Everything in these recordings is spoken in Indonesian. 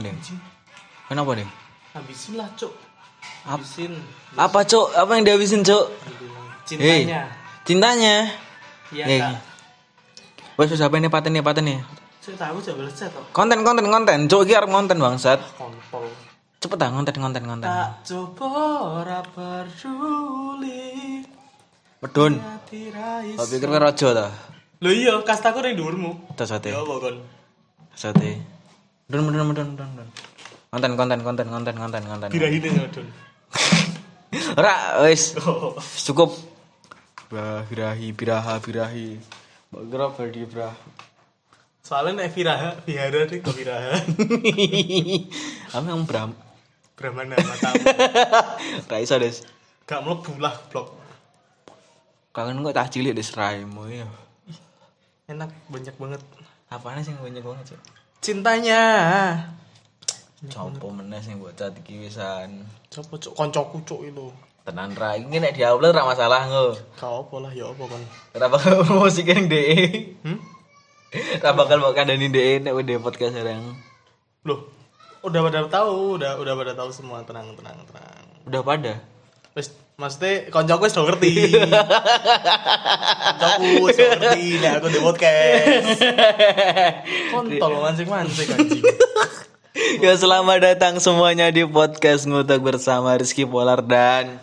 Ding? Kenapa Ding? Habisin lah. Ap- Habisin. Apa, Cuk? Apa yang dihabisin, Cuk? Cintanya. Cintanya. Iya, Eh. Kak. Wes wes apa ini paten nih paten nih. Konten konten konten. Cuk iki arep konten bangsat. Kontol. Cepet ah konten konten konten. Tak coba ora peduli. Medun. Kok pikir kowe raja ta? Lho iya, kastaku ning dhuwurmu. Tas sate. Ya apa kon? Sate. Medun medun medun medun. medun. Konten konten konten konten konten konten. Birahine nyodon. Ora wis Oh. cukup. Birahi biraha birahi. Mbak kira badi brah. Soalnya nek viraha, vihara nih kok viraha. Apa yang bram? Brahmana matamu. Ra iso, Des. Gak mlebu lah blok. Kangen kok tak cilik Des raimu ya. Enak banyak banget. Apaan sih yang banyak banget, Cuk? Cintanya. Copo meneh sing mbok cat iki wisan. Coba cuk koncoku cuk itu. Tenan ra iki nek diupload ra masalah ngo. Kau apa lah ya apa kon. Ora bakal musik ning DE. Hmm? Ra bakal mbok kandani DE nek udah podcast sekarang. Loh, udah pada tahu, udah udah pada tahu semua. Tenang, tenang, tenang. Udah pada. Wis, maksudnya koncoku wis do ngerti. koncoku wis do ngerti nek aku di podcast. Kontol mancing-mancing anjing. ya selamat datang semuanya di podcast ngutak bersama Rizky Polar dan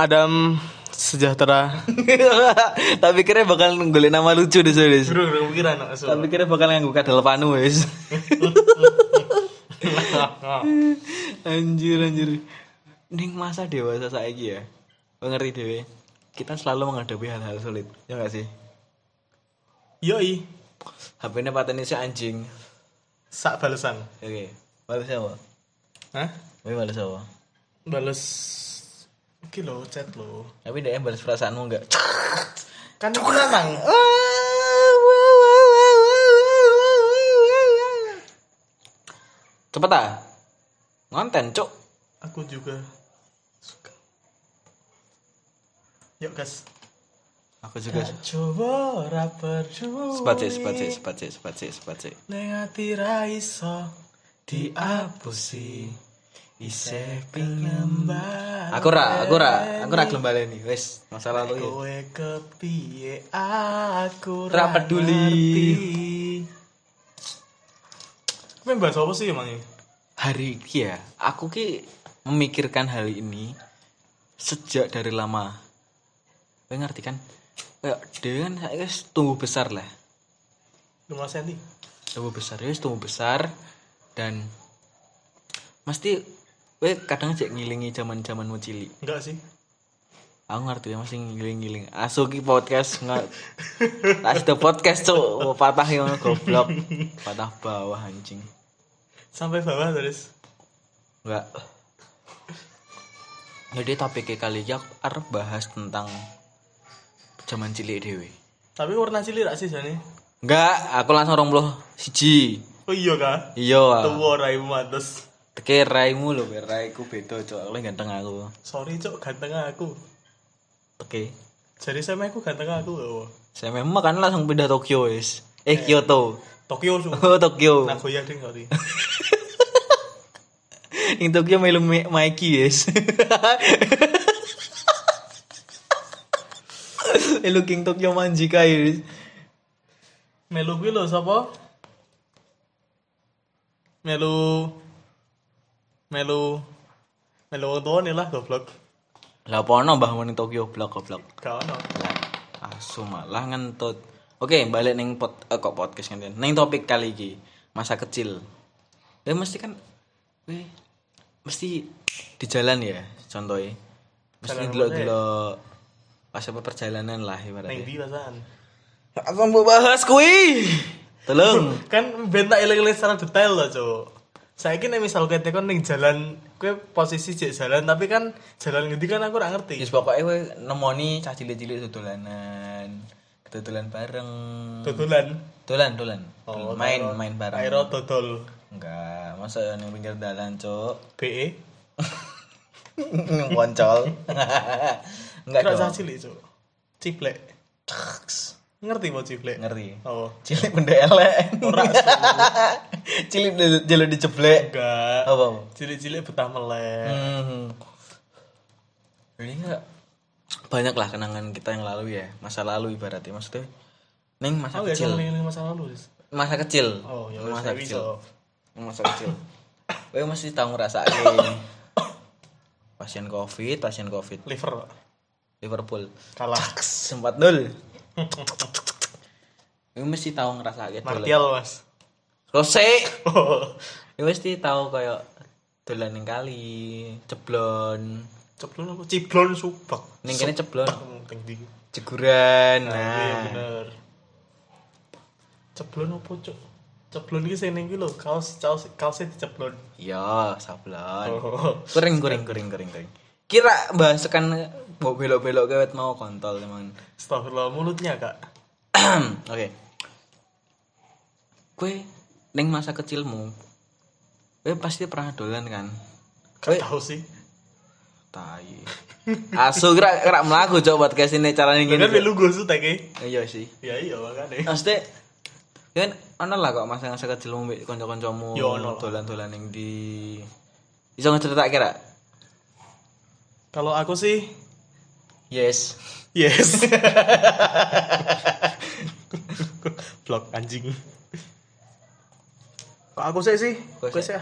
Adam sejahtera. tapi kira bakal golek nama lucu di sini. Bro, no, so. Tapi kira bakal nganggo kadal panu wis. anjir anjir. Ning masa dewasa saiki ya. Ngerti dewe. Kita selalu menghadapi hal-hal sulit. Ya gak sih? Yoi, HP-nya pateni si anjing. sak balesan. Oke. Balas apa? Hah? Tapi balas apa? Bales Iki lo, chat lo. Tapi dia balas perasaanmu enggak? Kan itu lanang. Cepet ah. Ngonten, cuk. Aku juga suka. Yuk, guys. Aku juga. Coba ora peduli. Sepat sih, sepat sih, sepat sih, sepat sih, sepat sih. Ning ati ra iso diapusi. Isih pengen balik. Aku ra, aku ra, aku ra gelem baleni. Wis, masa lalu ya. Kowe kepiye aku Ra peduli. Kowe bahas apa sih emang ini? Hari ini ya, aku ki memikirkan hal ini sejak dari lama. Kowe ngerti kan? Kan saya tumbuh besar lah. 15 cm. tumbuh besar ya tumbuh besar dan mesti we kadang cek ngilingi zaman zamanmu cilik Enggak sih. aku ngerti ya masih ngiling-ngiling asuki podcast nggak ada podcast mau patah yang goblok patah bawah anjing Sampai bawah terus. enggak jadi topiknya kali ini aku arep bahas tentang zaman cilik dewe Tapi warna cilik rak sih jane. enggak aku langsung rombloh siji Oh iya kah? iya Tuwa raimu mantes. Teke raimu lho, raiku beda cok, aku ganteng aku. Sorry cok, ganteng aku. Oke. Jadi sama aku ganteng aku loh. Saya memang kan langsung pindah Tokyo wis. Eh Kyoto. Tokyo su. Oh Tokyo. Nagoya ding sorry. Ing Tokyo melu Mi- Mikey wis. Melu King Tokyo manji kae wis. Melu kuwi lho sapa? Melu Melu Melu wong tuane lah goblok. Lah apa ono mbah ning Tokyo blok goblok. Gak ono. Lah asu malah ngentut. Oke, balik ning pot, eh, kok podcast ngenten. Ning topik kali iki, masa kecil. Ya mesti kan we mesti di jalan ya contohnya. Mesti Jalan delok-delok pas apa perjalanan lah Neng ibaratnya. ndi rasaan? Aku mau bahas kui. Tolong. Kan ben tak eling-eling secara detail loh, Cok. Saiki nek misal kowe tekon ning jalan, kowe posisi jek jalan tapi kan jalan ngendi kan aku ora ngerti. Yes, pokoknya we nemoni cah cilik-cilik dolanan. Dodolan bareng. Dodolan. Dolan, dolan. Oh, main, taruh- main bareng. Aero dodol. Enggak, masa yang pinggir dalan, Cok. BE. Ngoncol. Enggak Kira dong. cah cilik, Cok. Ciplek. Ngerti mau cilik? Ngerti. Oh. Cilik benda elek. Ora Cilik jelo dijeblek. enggak. Apa? Cilik-cilik betah melek. Hmm. Ini enggak banyak lah kenangan kita yang lalu ya masa lalu ibaratnya. Maksudnya neng masa Oh, ya kecil. kan masa lalu. Masa kecil. Oh, ya masa kecil. masa kecil. Kowe mesti tahu ngerasa pasien covid pasien covid. Liver Liverpool. Kalah. sempat nol. Kowe mesti tahu ngerasa dolan. Martial, Mas. Rose. Kowe mesti tahu kayak dolan ning kali ceblon Ceblon apa? Ciblon subak. ning kene ceblon Teng di. jeguran Nah, iya nah bener. Ceblon apa, Cuk? Ceblon iki sing ning iki lho, kaos kaos kaosnya diceblon. iya sablon Oh. kering kering kering kering kering kira bahas kan mau belok belok kewet mau kontol emang Astagfirullah mulutnya, Kak. oke kue neng masa kecilmu kue pasti pernah dolan kan Gak tahu sih. Tai asu kira kira melaku coba podcast ini caranya Gini kan melu gue su teke. iya sih Ya iya makane. maksudnya kan ono lah kok masa masa kecilmu mbek kanca-kancamu Ya, ono lah. dolan-dolan yang di bisa ngecerita kira Kalau aku sih yes yes. Blok anjing. Kalau aku sih sih, Kok gue sih?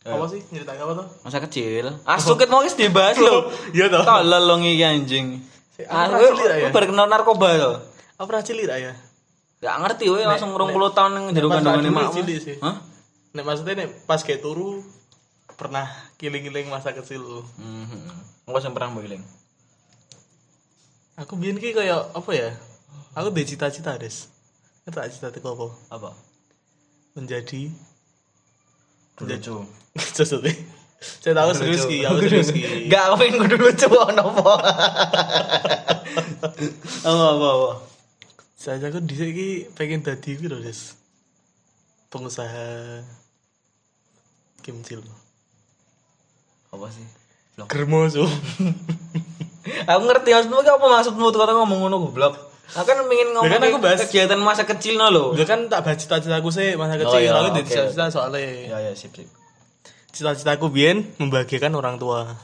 Apa sih cerita apa tuh? masa kecil asu ket mau dibahas lho Iya toh. tolol lo iki anjing ah aku pernah cilik, ya? kenal narkoba to Apa pernah cilik tak ya? gak ngerti kowe langsung 20 tahun ning jero pas kandungan dulu makmu cilik sih. hah Nek maksudnya nek pas kayak turu pernah kiling-kiling masa kecil. mhm engko sing pernah mbiling Aku biyen ki kayak apa ya? Aku di cita-cita, Des. Ngerti cita-cita apa? apa Menjadi lucu Justru Saya tahu serius ki, aku serius ki. gak aku pengen kudu lucu ono apa? Apa apa apa? Saya aku di sini pengen tadi gitu, Des. Pengusaha kimcil. apa sih? Su. aku ngerti maksudmu apa maksudmu tuh kata ngomong ngono goblok aku kan pengen ngomong Ya kan aku bahas- kegiatan masa kecil no lo Udah kan tak bahas cita-citaku sih masa Oh, kecil. iya, aku oke, cita-cita soalnya ya ya sip sip cita-citaku biyen membahagiakan orang tua.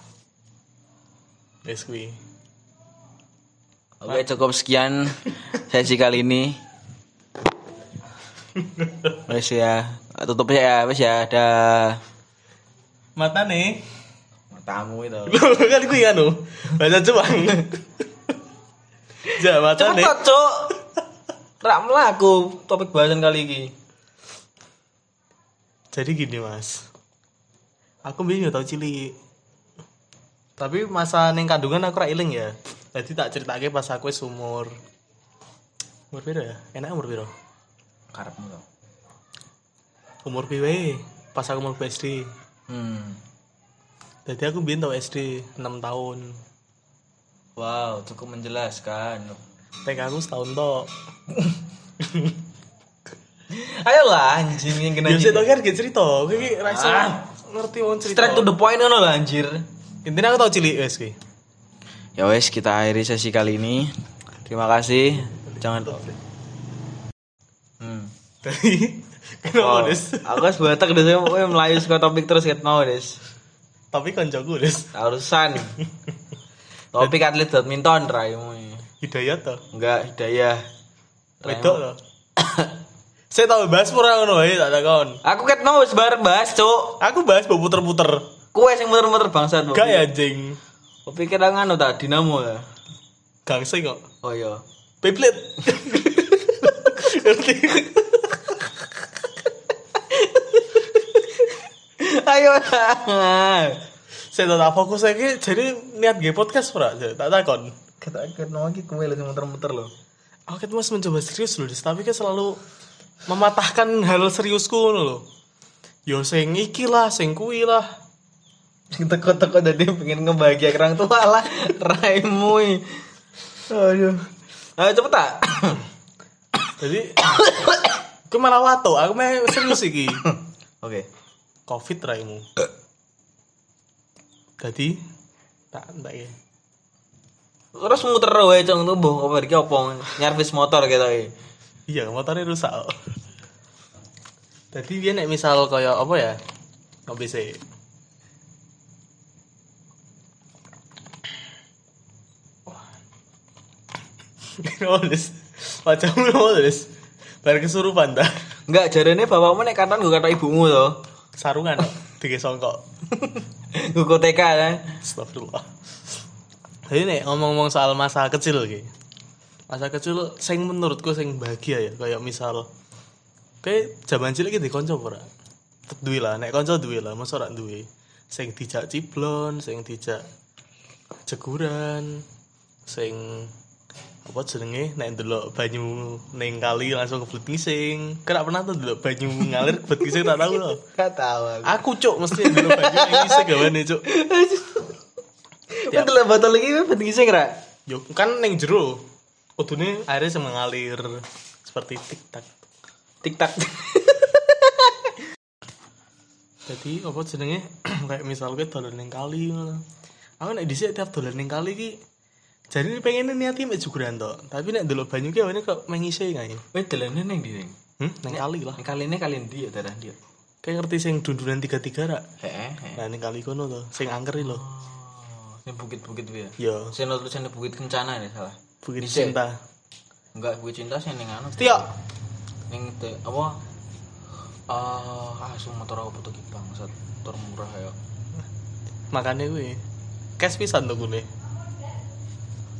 Yes, kuwi. Oke cukup sekian sesi kali ini. Wes ya, tutup ya, wes ya ada Mata nih. tamu itu. kan gue anu baca cuang ja mata Cepet nih toh, Cuk. Rak melaku topik bahasan kali ini. jadi gini mas aku bingung tau cili tapi masa neng kandungan aku ra iling ya jadi tak ceritake pas aku wis umur umur piro ya enak umur piro Karepmu toh. umur piwe pas aku umur SD Hmm. jadi aku biyen tau SD 6 tahun Wow, cukup menjelaskan. TK aku setahun tok Ayolah anjing yang kena biasa tau kan gak cerita gue ki Ah. ngerti wong cerita Straight to the point ngono lah anjir. intinya aku tau cilik wes ki Ya wes kita akhiri sesi kali ini. Terima kasih. Jangan Hmm. Dari kenapa des? Aku harus batak deh, saya mau melayu ke topik terus ket mau des. Tapi kancaku des. Harusan. topik atlet badminton raimu. Hidayat toh. Enggak hidayah. Wedok toh. Saya tahu bahas pura ngono wae tak takon. Aku ket mau wis bareng bahas, Cuk. Aku bahas mau puter-puter. Kue sing muter-muter bangsat. Gak ya anjing. Kau pikir nganu tak dinamo ya? Gangsa kok. Oh iya. Ngerti? Ayo. Saya tak fokus lagi jadi niat gue podcast ora tak takon. Kata ket mau iki kue lagi muter-muter loh. Aku mas mencoba serius loh, tapi kan selalu mematahkan hal seriusku loh. Yo sing iki lah, sing kuwi lah. Teko-teko jadi pengen ngebahagia orang tua lah. Raimu. i. Aduh. Ayo cepet tak. Jadi aku malah wato, aku mah serius iki. Oke. Covid raimu. Jadi tak entek ya. Terus muter wae cong tuh boh apa iki apa nyervis motor gitu ya. iya motornya rusak. Tadi dia nek misal kaya apa ya? Nggak bisa. Nulis, wajahmu nulis. Bareng kesurupan dah. Enggak, jarene bapakmu nek katon gue kata ibumu to. Sarungan tiga songkok. Gue TK kan. Astagfirullah. Jadi nih ngomong-ngomong soal masa kecil gitu. Masa kecil sing menurutku sing bahagia ya kayak misal kayak zaman cilik iki dikonco ora? Duwe lah, nek konco duwe lah, masa ora duwe. Sing dijak ciblon, sing dijak jeguran, sing apa jenenge nek ndelok banyu ning kali langsung kebelet ngising. Kira pernah tuh ndelok banyu ngalir kebelet ngising tak tahu loh. Gak tahu aku. Aku cuk mesti ndelok banyu ngising gawane cuk. Tiap lah botol lagi penting sih kira. Yo kan ning jero. Kudune airnya sing mengalir seperti tik tak. Tik tak. Jadi apa jenenge kayak misal gue dolan ning kali. Aku nek dhisik tiap dolan ning kali ki jadi pengen niati mek juguran to. Tapi nek delok banyu ki awake kok mengisi kae. Weh delane neng di neng. Hmm, ning kali lah. Kali ini kalian dia darah dia. Kayak ngerti sing dundunan tiga-tiga rak. Heeh. Nah ning kali kono to, sing angker lho. Oh, ini bukit-bukit ya. Yo, Saya nonton tulisannya bukit kencana ini salah. bukit cinta. Enggak bukit cinta sih neng anu. Tio. Neng te apa? Ah, ah, semua motor aku butuh saat motor murah ya. Makane kuwi. Cash pisan to kune.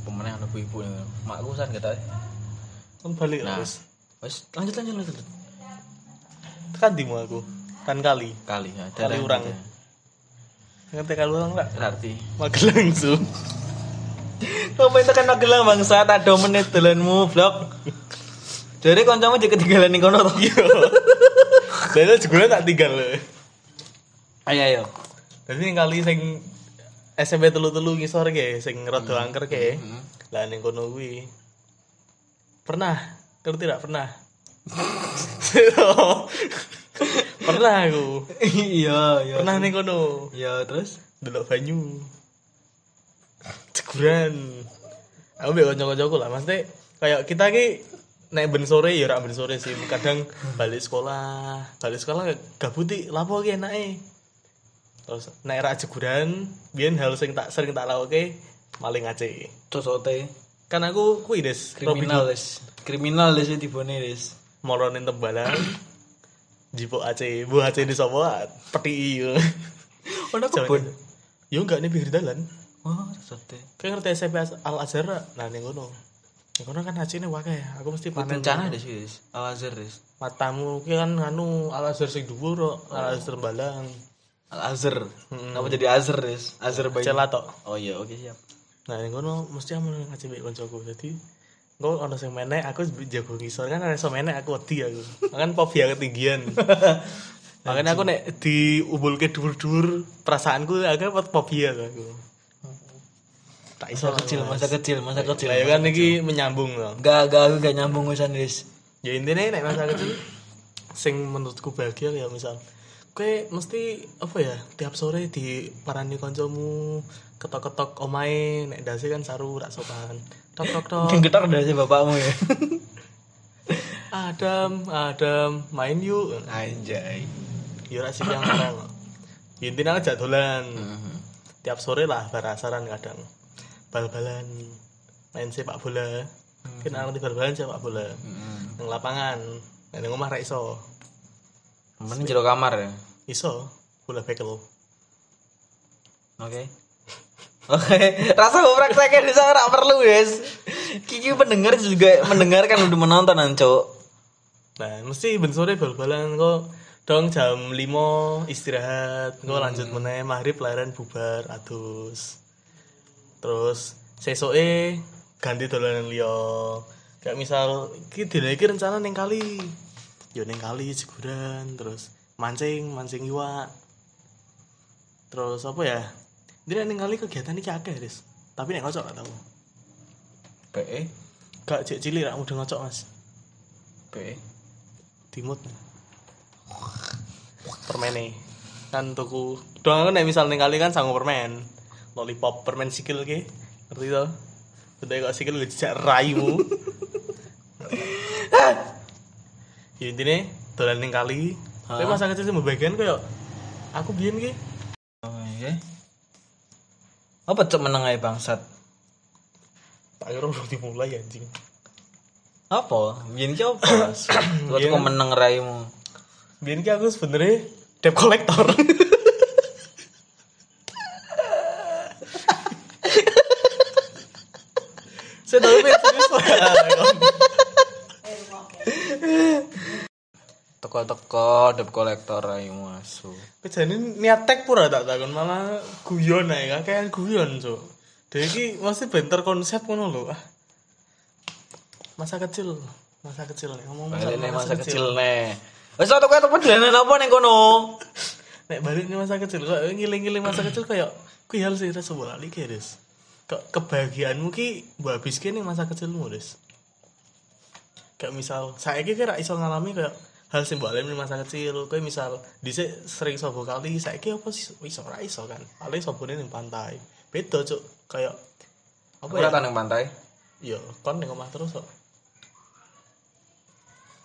Pemenang ada ibu nih. Makku san kata. Kan balik Nah. wis. Wes lanjut lanjut lanjut. Tekan dimu aku. Kan kali. Kali ya. Kali urang. Ngerti kali orang lah. Berarti. Magelang langsung. Ngapain tekan Magelang bangsa ada menit dolanmu vlog. Jadi kancamu jadi ketinggalan ning kono to. Iya. Dan juga tak tinggal. Ayo ayo. Jadi kali sing SMP telu-telu ngisor ke, sing rada angker ke. Hmm. Lah ning kono kuwi. Pernah, ngerti tidak pernah? pernah aku. Iya iya. Pernah ning kono. Iya terus. Delok banyu. Ceguran. Aku mbek kanca-kancaku lah, maksudnya kayak kita ki nek ben sore ya ora ben sore sih, kadang balik sekolah, balik sekolah gabuti lapo ki enake. Terus nek ra jeguran, biyen hal sing tak sering tak lakuke maling ace. Cocote. Kan aku kuwi des, Kriminal des. Kriminal des tibone des. moronin tembalan. Jipuk ace, bu ace di sapa? Peti. Ono kebun. Yo enggak nih pinggir dalan. Oh, cocote. Kayak ngerti SMP Al Azhar? Nah ning kono. Ning kono kan acine wae. Aku mesti panen. Bencana des des. Al Azhar des. Matamu ki kan nganu Al Azhar sing dhuwur kok, Al Azhar Balang. Al Azhar. Kenapa jadi Azhar des? Azhar bayi. Celat tok. Oh iya oke siap. Nah ning kono mesti aku ngaji mbek kancaku. Dadi engko ana sing menek aku jago ngisor kan ana iso menek aku wedi aku. Kan fobia ketinggian. Makanya aku nek diumbulke dhuwur-dhuwur perasaanku agak fobia aku. Tak iso Masa kecil, masa kecil, masa kecil. Ya kan iki menyambung loh. Gak, gak, aku gak nyambung wisan des. ya intinya nek masa kecil sing menurutku bahagia ya misal kowe mesti apa ya tiap sore di parani koncomu ketok-ketok omae nek dasi kan saru rak sopan. Tok tok tok. Getar dari bapakmu ya. Adam Adam main yuk. Anjay. rak sih yang larang ya intinya aja dolan tiap sore lah barasaran kadang. Bal-balan main sepak bola. Kan arti bal-balan sepak bola. Nang lapangan nang omah ra iso. Mending jero kamar ya. Iso bola bekel Oke. Oke, rasa gue prakteknya di sana nggak perlu guys. Kiki pendengar juga mendengarkan udah menonton anco. Nah, mesti ben sore bal-balan kok dong jam 5 istirahat, kok lanjut meneh maghrib laren bubar atus. Terus sesoke ganti dolanan liya. Kayak misal iki dina iki rencana ning kali. Yo ning kali jeguran, terus mancing, mancing iwak. Terus apa ya? Dia ning kali kegiatan iki akeh, Riz. Tapi nek ngocok gak tau. PE, Gak cek cilik rak udah ngocok, Mas. PE. timut permene kan tuku doang kan nek misal ning kali kan sanggup permen lollipop permen sikil ki ngerti to Udah kok sikil gue jejak raimu. ya intinya dolan kali. Tapi masa kecil sih bagian kayak aku biyen ki Oh, iya. Apa cok meneng ae bangsat? tak kira udah dimulai anjing. Apa? Biyen ki apa? Kok kok meneng raimu? Biyen ki aku sebenarnya debt collector. Saya tahu pengen serius lah. Teko-teko debt collector raimu asu. Kejadian niat tek pura tak takon malah guyon ae kakean guyon cuk. Dhewe iki mesti bentar konsep ngono lho. Ah. Masa kecil, masa kecil nih ngomong masa, nih masa kecil nih. Wes tau kok tempat dolanan apa ning kono? Nek balik nih masa kecil kok ngiling-ngiling masa kecil kayak kuwi hal sih rasa bola lagi Des. Kok kebahagiaanmu ki mbok habiske ning masa kecilmu, Des. Kayak misal saiki kira iso ngalami kayak hal alami ning masa kecil. Kayak misal dhisik sering sobo kali, saiki apa sih iso ora iso kan. Paling sobone ning pantai. Beda, Cuk. Kayak apa Aku ya? ora ning pantai. Iya, kon ning omah terus kok.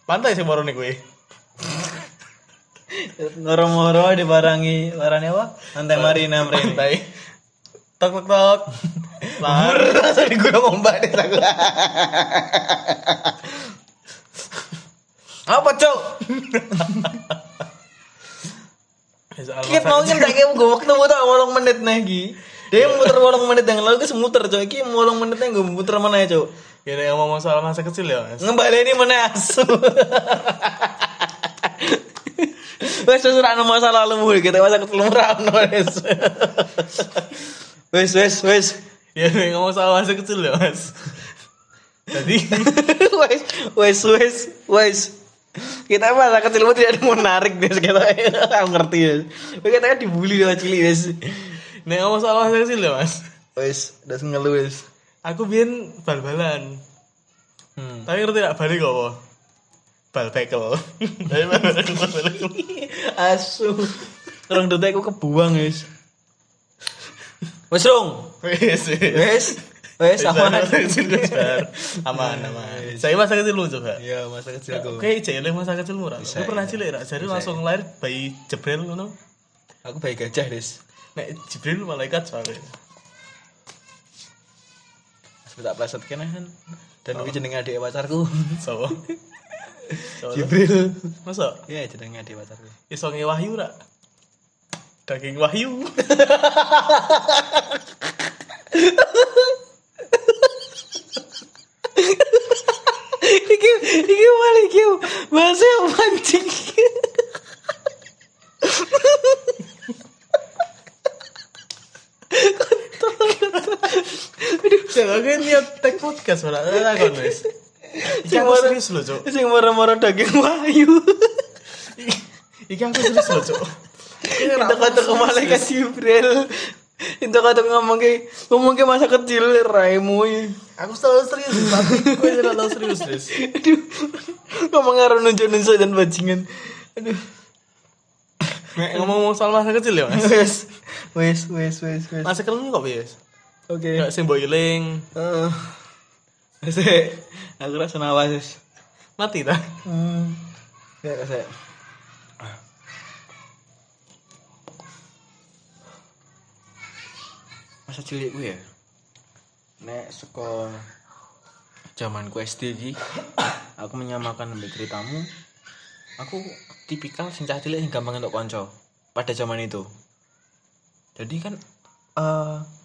Pantai sing moro ning kowe. Moro-moro dibarangi barane apa? Pantai Marina. Pantai. Tok tok tok. Lar. Rasane gue ngombak deh aku. Apa, Cok? Kita mau tak kayak gue waktu muter 8 menit nih Gi. Dia yang muter 8 menit yang lalu gue muter Cok. Iki 8 menitnya gue muter mana ya, Cok? Ya nek ngomong soal masa kecil ya. Ngebaleni mana asu. Wes wes ora ono masa lalumu kita masa kecil ora ono wes. Wes wes wes. Ya ngomong soal masa kecil ya, Mas. Jadi wes wes wes wes. Kita masa kecilmu tidak ada menarik deh kita aku ngerti ya. Kita kan dibully sama cili wes. nek ngomong soal masa kecil ya, Mas. Wes, udah ngeluh wes. Aku biyen bal-balan. Hmm. Tapi ngerti gak balik apa? Bal. Tapi bal-balan bal-balan. Asu. Orang detek aku kebuang wes. Wes dong. Wes. Wes. Wes aman. Masa kecil gue bar. Aman, aman. Saya masa kecil lu coba. Iya, masa kecil aku. Oke, cilik masa kecil murah. Gue pernah iya. cilik, Rak. Jadi langsung lahir bayi Jibril ngono. Aku baik gajah, Des. Nek Jibril malaikat soalnya. Sebut tak pleset kene kan. Dan iki jenenge adik pacarku. Sopo? Jibril. Masa? Iya, jenenge adik pacarku. Iso nge wahyu rak? Daging wahyu. iki iki malah iki bahasa yang pancing. Jangan gue niat tag podcast malah ada kon wis. Iki aku serius loh, Cuk. Sing moro-moro daging wahyu. Iki aku serius loh, Cuk. Kita kata ke malaikat Jibril. Kita kata ngomong ke ngomong ke masa kecil raimu. Aku selalu serius, tapi gue tahu serius, Des. Aduh. Ngomong karo nunjuk-nunjuk dan bajingan. Aduh. Nek ngomong soal masa kecil ya, Mas. Wes, wes, wes, wes, wes. Masa kecil kok wis. Oke. Gak sing mbok iling. Eh. Aku rasa nawas. Mati ta? Hmm. Ya, sik. Masa cilik gue ya. Nek seko zamanku SD iki aku menyamakan dengan ceritamu. Aku tipikal sing cah cilik sing gampang untuk konco pada zaman itu. Jadi kan eh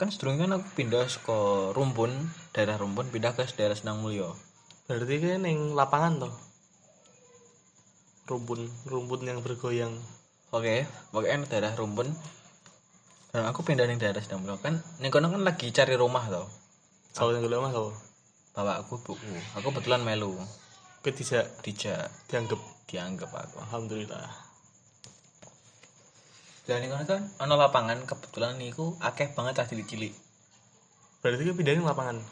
kan sedurunge kan aku pindah ke Rumpun, daerah Rumpun pindah ke daerah Senang Mulyo. Berarti kan ning lapangan toh. Rumpun, rumpun yang bergoyang. Oke, pokoknya daerah Rumpun. Dan aku pindah ning daerah Senang Mulyo kan ning kono kan lagi cari rumah tau. Soal yang Mas apa? Bapak aku buku. Aku kebetulan melu. Kowe tidak Dijak dianggap. dianggap aku. Alhamdulillah. Dan ning kono kan ana lapangan kebetulan niku akeh banget cah cilik-cilik. Berarti kowe pindahin lapangan.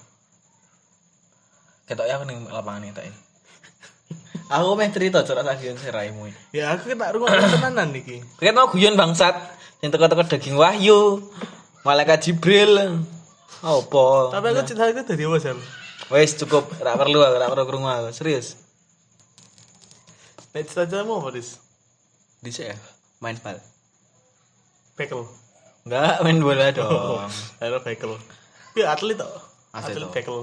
Ketok ya aku ning lapangan ya. aku meh cerita curhat sajian seraimu. Ya aku tak rungokno tenanan iki. Kan mau guyon bangsat. Yang teko-teko daging wahyu. Malaikat Jibril. Opo? Tapi aku cerita itu dari apa, Sam? Wes cukup, ora perlu aku, ora perlu krungu aku. Serius. Nek cita-citamu apa, Dis? Dhisik ya, main bal. Bekel. Enggak, main bola dong. Ayo bekel. Ya atlet toh. Atlet Atlet bekel.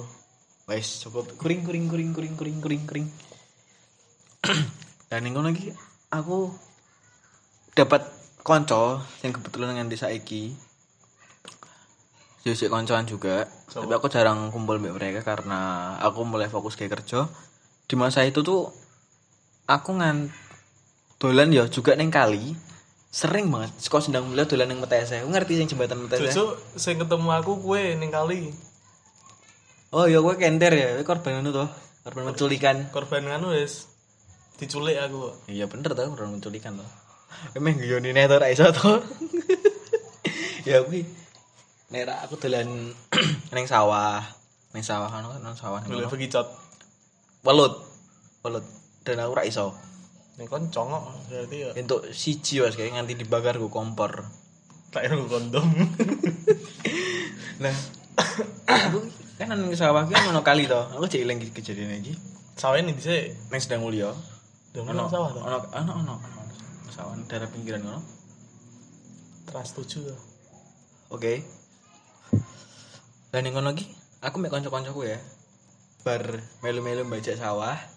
Wes cukup kuring kuring kuring kuring kuring kuring kuring. Dan yang lagi aku dapat konco yang kebetulan dengan desa iki. Jadi koncoan juga, So. tapi aku jarang kumpul sama mereka karena aku mulai fokus kayak kerja. Di masa itu tuh aku ngan dolan ya juga neng kali sering banget sekolah sendang mulia dolan neng metese aku ngerti yang jembatan metese Jojo sing ketemu aku kue ning kali. oh ya gue kenter ya Kowe korban itu tuh korban penculikan Korban anu wis diculik aku. Iya bener tau orang menculikan tuh. Emang giyoni nih tuh iso tuh. ya kuwi nek ra aku dolan ning sawah, ning sawah kan nang sawah ning Boleh begicot. Welut. Welut. Dan aku ra iso. Ning kon congok berarti ya. Entuk siji wes kayak nganti dibakar go kompor. Tak kira kondom. Nah, aku kan nang sawah ki ono kali to. Aku jek eling kejadian iki. Sawah ini bisa. Ning sedang mulia. Dong Ono sawah tuh. ono ono ono ono. Sawah daerah pinggiran ngono. Trans tujuh. tuh. Oke. Dan yang ngono lagi, aku mek kanca-kancaku ya. Bar melu-melu bajak sawah.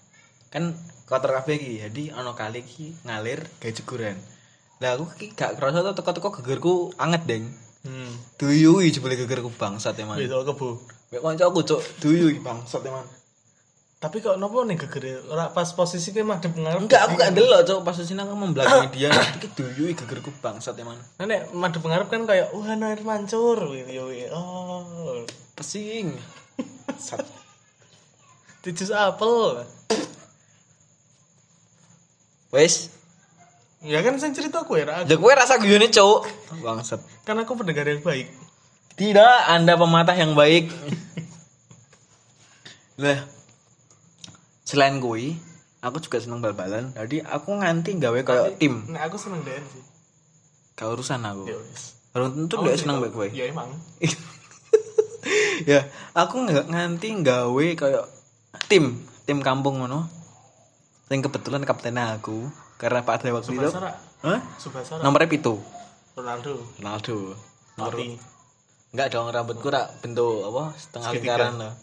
Kan kotor kabeh iki. Jadi ana kali iki ngalir gawe jeguran. Lah aku ki gak kerasa tuh teko-teko gegerku anget, Deng. Hmm. Duyui jebule gegerku bangsat emang. Wis kebu. Mek kancaku cuk, duyui bangsat emang. Tapi kok nopo ning gegere ora pas posisi kowe madhep ngarep. Enggak, aku gak ndelok cuk pas sini aku membelakangi dia. Iki duyui gegerku bangsat emang. Nah, nek madhep ngarep kan kayak wah ana air mancur gitu ya. Oh. Pesing. Sat. Apel. Wes, Ya kan sing cerita kowe ra. Ya kowe rasa guyone, Cuk. Bangsat. Kan aku pendengar yang baik. Tidak, Anda pematah yang baik. Lah. Selain kui, aku juga seneng bal-balan. Jadi aku nganti gawe kayak tim. Nek aku seneng DN sih. Gak urusan aku. Ya wis. Belum tentu gak seneng baik kowe. Ya emang. ya, aku nggak nganti gawe kayak tim, tim kampung ngono. Yang kebetulan kaptennya aku karena pada waktu itu. Hah? Subasara. Nomornya pitu. Ronaldo. Ronaldo. Nomor. Enggak dong rambutku rak bentuk apa setengah lingkaran lah.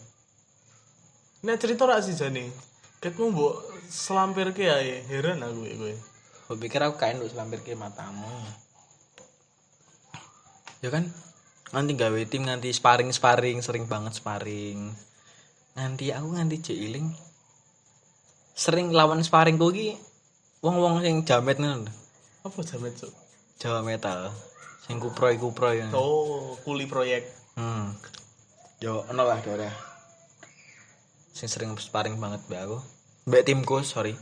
Nek cerita ra sih jane. Ketmu mbok selampir ke ae. Heran aku kowe. Gue pikir aku kain untuk selampir ke matamu. Ya kan? Nanti gawe tim nanti sparring sparring sering banget sparring. Nanti aku nganti jeiling sering lawan sparring gue ki wong-wong sing jamet ngono. lho. Apa jamet cuk? Jawa metal. Sing kuproy kuproy. ngono. Oh, kuli proyek. Hmm. Yo ono lah ora. Sing sering sparring banget mbak aku. Mbak timku, sorry.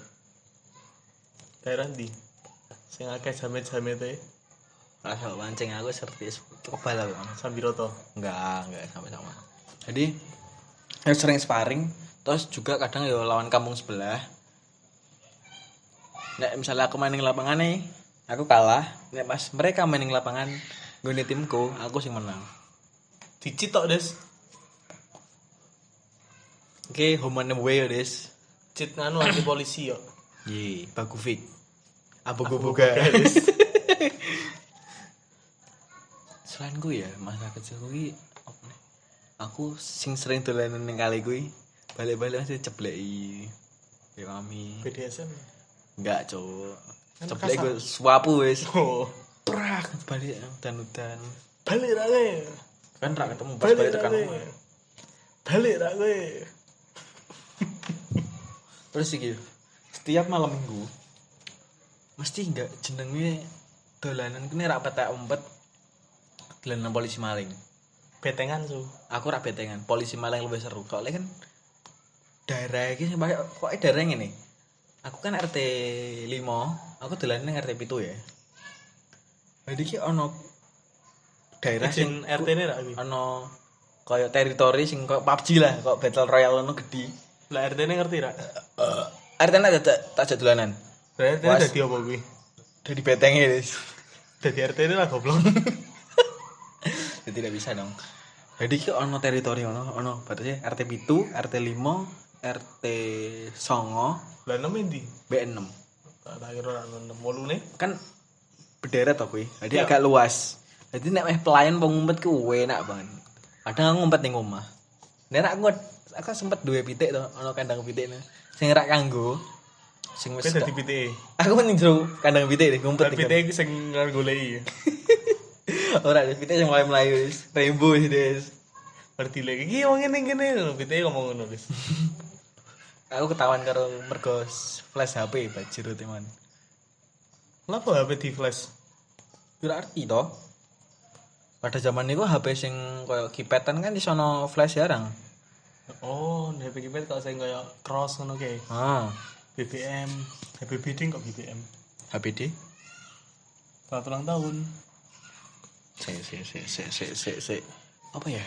Daerah ndi? Sing akeh jamet-jamet e Rasa mancing aku seperti kebal aku. Sambiroto. Enggak, enggak sama-sama. Jadi ya sering sparring, terus juga kadang ya lawan kampung sebelah. Nek misalnya aku main di lapangan nih, aku kalah. Nek pas mereka main di lapangan, gue timku, aku sing menang. Dicit tok, Des. Oke, home and away ya, Des. Cit nganu anti polisi yo. Ye, Bagufik. Abu gue buka. Des. Selain gue ya, masa kecil gue? Aku sing sering dolanan ning kali gue, balik-balik masih cepleki. Ya mami. BDSM. Enggak, Cuk. Kan Ceplek gue suapu wis. Oh, Prak balik udan-udan. balik ra kowe. Kan ra ketemu pas balik Balik tekan. Balik ra kowe. Terus iki setiap malam minggu mesti enggak jenenge dolanan kene ra petek umpet dolanan polisi maling. Betengan su. Aku ra betengan, polisi maling lebih seru. Soalnya kan daerah iki sing pakai kok daerah ngene. Aku kan RT 5, aku dolanan ning RT 7 ya. Jadi ki ono daerah sing RT ini ra ono kayak teritori sing kayak PUBG lah, kok Battle Royale ono gede. Lah RT ini ngerti ra? RT ada tak tak jadulanan. Berarti Was. dadi apa kuwi? Udah dibetengnya guys. Dadi RT ini lah goblok. Jadi tidak bisa dong. Jadi ki ono teritori ono ono batasnya RT pitu, RT limo, RT songo, Lah enam ini. B6. Tak tak kira lah enam bolu nih. Kan berderet to kuwi. Jadi Iya. agak luas. Jadi nek meh pelayan mau ngumpet ku enak banget. Kadang ngumpet ning omah. Nek aku aku sempet duwe pitik to, ono kandang pitik nih. Sing rak kanggo sing wis Kita di PTE. Aku ning jero kandang pitik nih ngumpet. Dan nih. PTE sing golei. Ora ada pitik yang mulai melayu wis. Rainbow sih des. Berarti lagi iki wong ngene ngene PTE ngomong ngono wis. Aku ketahuan karo mergo flash HP bajir teman. Kenapa HP di flash? Berarti to. Pada zaman itu HP sing koyo kipetan kan di sono flash jarang. Oh, HP kipet kok sing kaya cross ngono kae. Ah, BBM, HP bidding kok BBM. HPD. Selamat ulang tahun. Se se se se se se. Apa ya?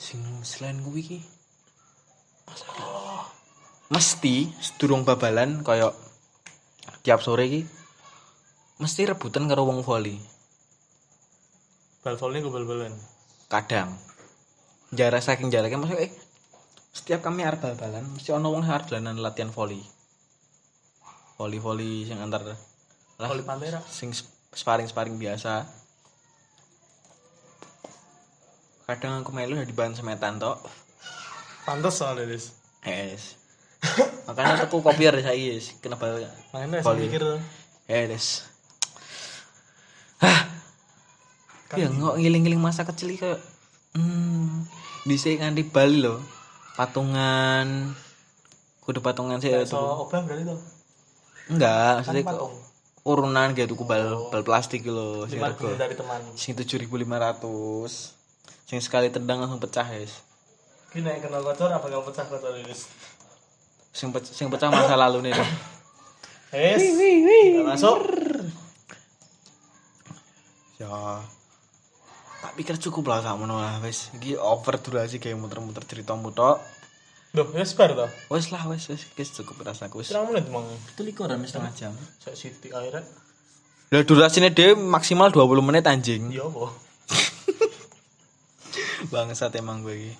Sing selain kuwi iki. Mesti sedurung babalan koyo tiap sore iki mesti rebutan karo wong volley. Bal volley gue bal-balan. kadang jarak saking jaraknya maksudnya eh setiap kami arep bal-balan mesti ono wong arep dolanan latihan volley volley volley sing antar lah Volley pantera. sing sparring sparring biasa kadang aku melu di bahan semetan tok Pantes soalnya, Des. es makanya aku kopiar saya guys kenapa Makanya saya mikir. tuh. es hah. Ya nggak ngiling-ngiling masa kecil kayak hmm dhisik nganti Bali loh patungan. Kudu patungan sih So, itu obah berarti tuh. enggak Kan maksudnya patung. urunan gitu tuku bal bal plastik lo sing Lima ribu dari teman. sing 7500 sing sekali tendang langsung pecah guys Ini naik kenal kocor apa gak pecah kocor ini? sing pecah, sing pecah masa lalu nih Es. Nggak masuk. ya tak pikir cukup lah kamu lah wes iki over durasi kayak muter-muter cerita mutok Duh, ya sebar tuh. wes lah wes wes wes cukup rasaku wes Pirang menit emang. itu likuran setengah jam Saya siti akhirnya. lah durasinya dia maksimal 20 menit anjing Iya apa? bangsat emang gue ini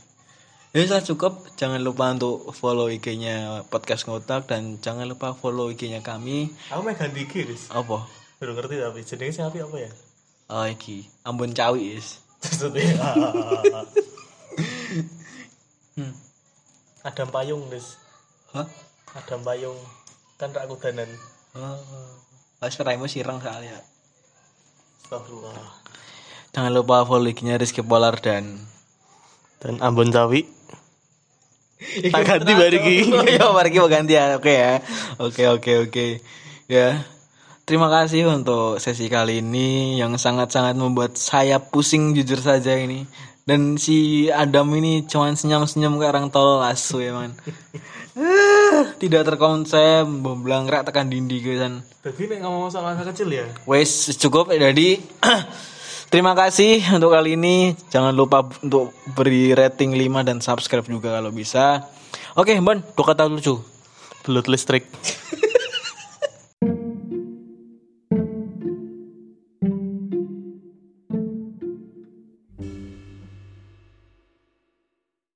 ya sudah cukup jangan lupa untuk follow IG-nya podcast ngotak dan jangan lupa follow IG-nya kami Aku mau ganti giris. apa Baru ngerti tapi jenenge siapa apa ya? oh iki Ambon Cawi is Maksudnya. hmm. Adam payung, Des. hah Adam payung. Kan rak kudanan. oh Pas raimu sireng soalnya Astagfirullah. jangan lupa follow IG-nya Rizky Polar dan Dan Ambon Cawi. Tak ganti bari ki. Oh iya, mari kita ganti ya. Oke ya. Oke, oke, oke. Ya. Terima kasih untuk sesi kali ini yang sangat-sangat membuat saya pusing jujur saja ini. Dan si Adam ini cuman senyum-senyum ke orang tolol asu ya man. Tidak terkonsep, rak tekan dindi kan. Tapi nek ngomong soal masa kecil ya. Wes cukup jadi terima kasih untuk kali ini. Jangan lupa untuk beri rating 5 dan subscribe juga kalau bisa. Oke, Bon, dua kata lucu. Belut listrik.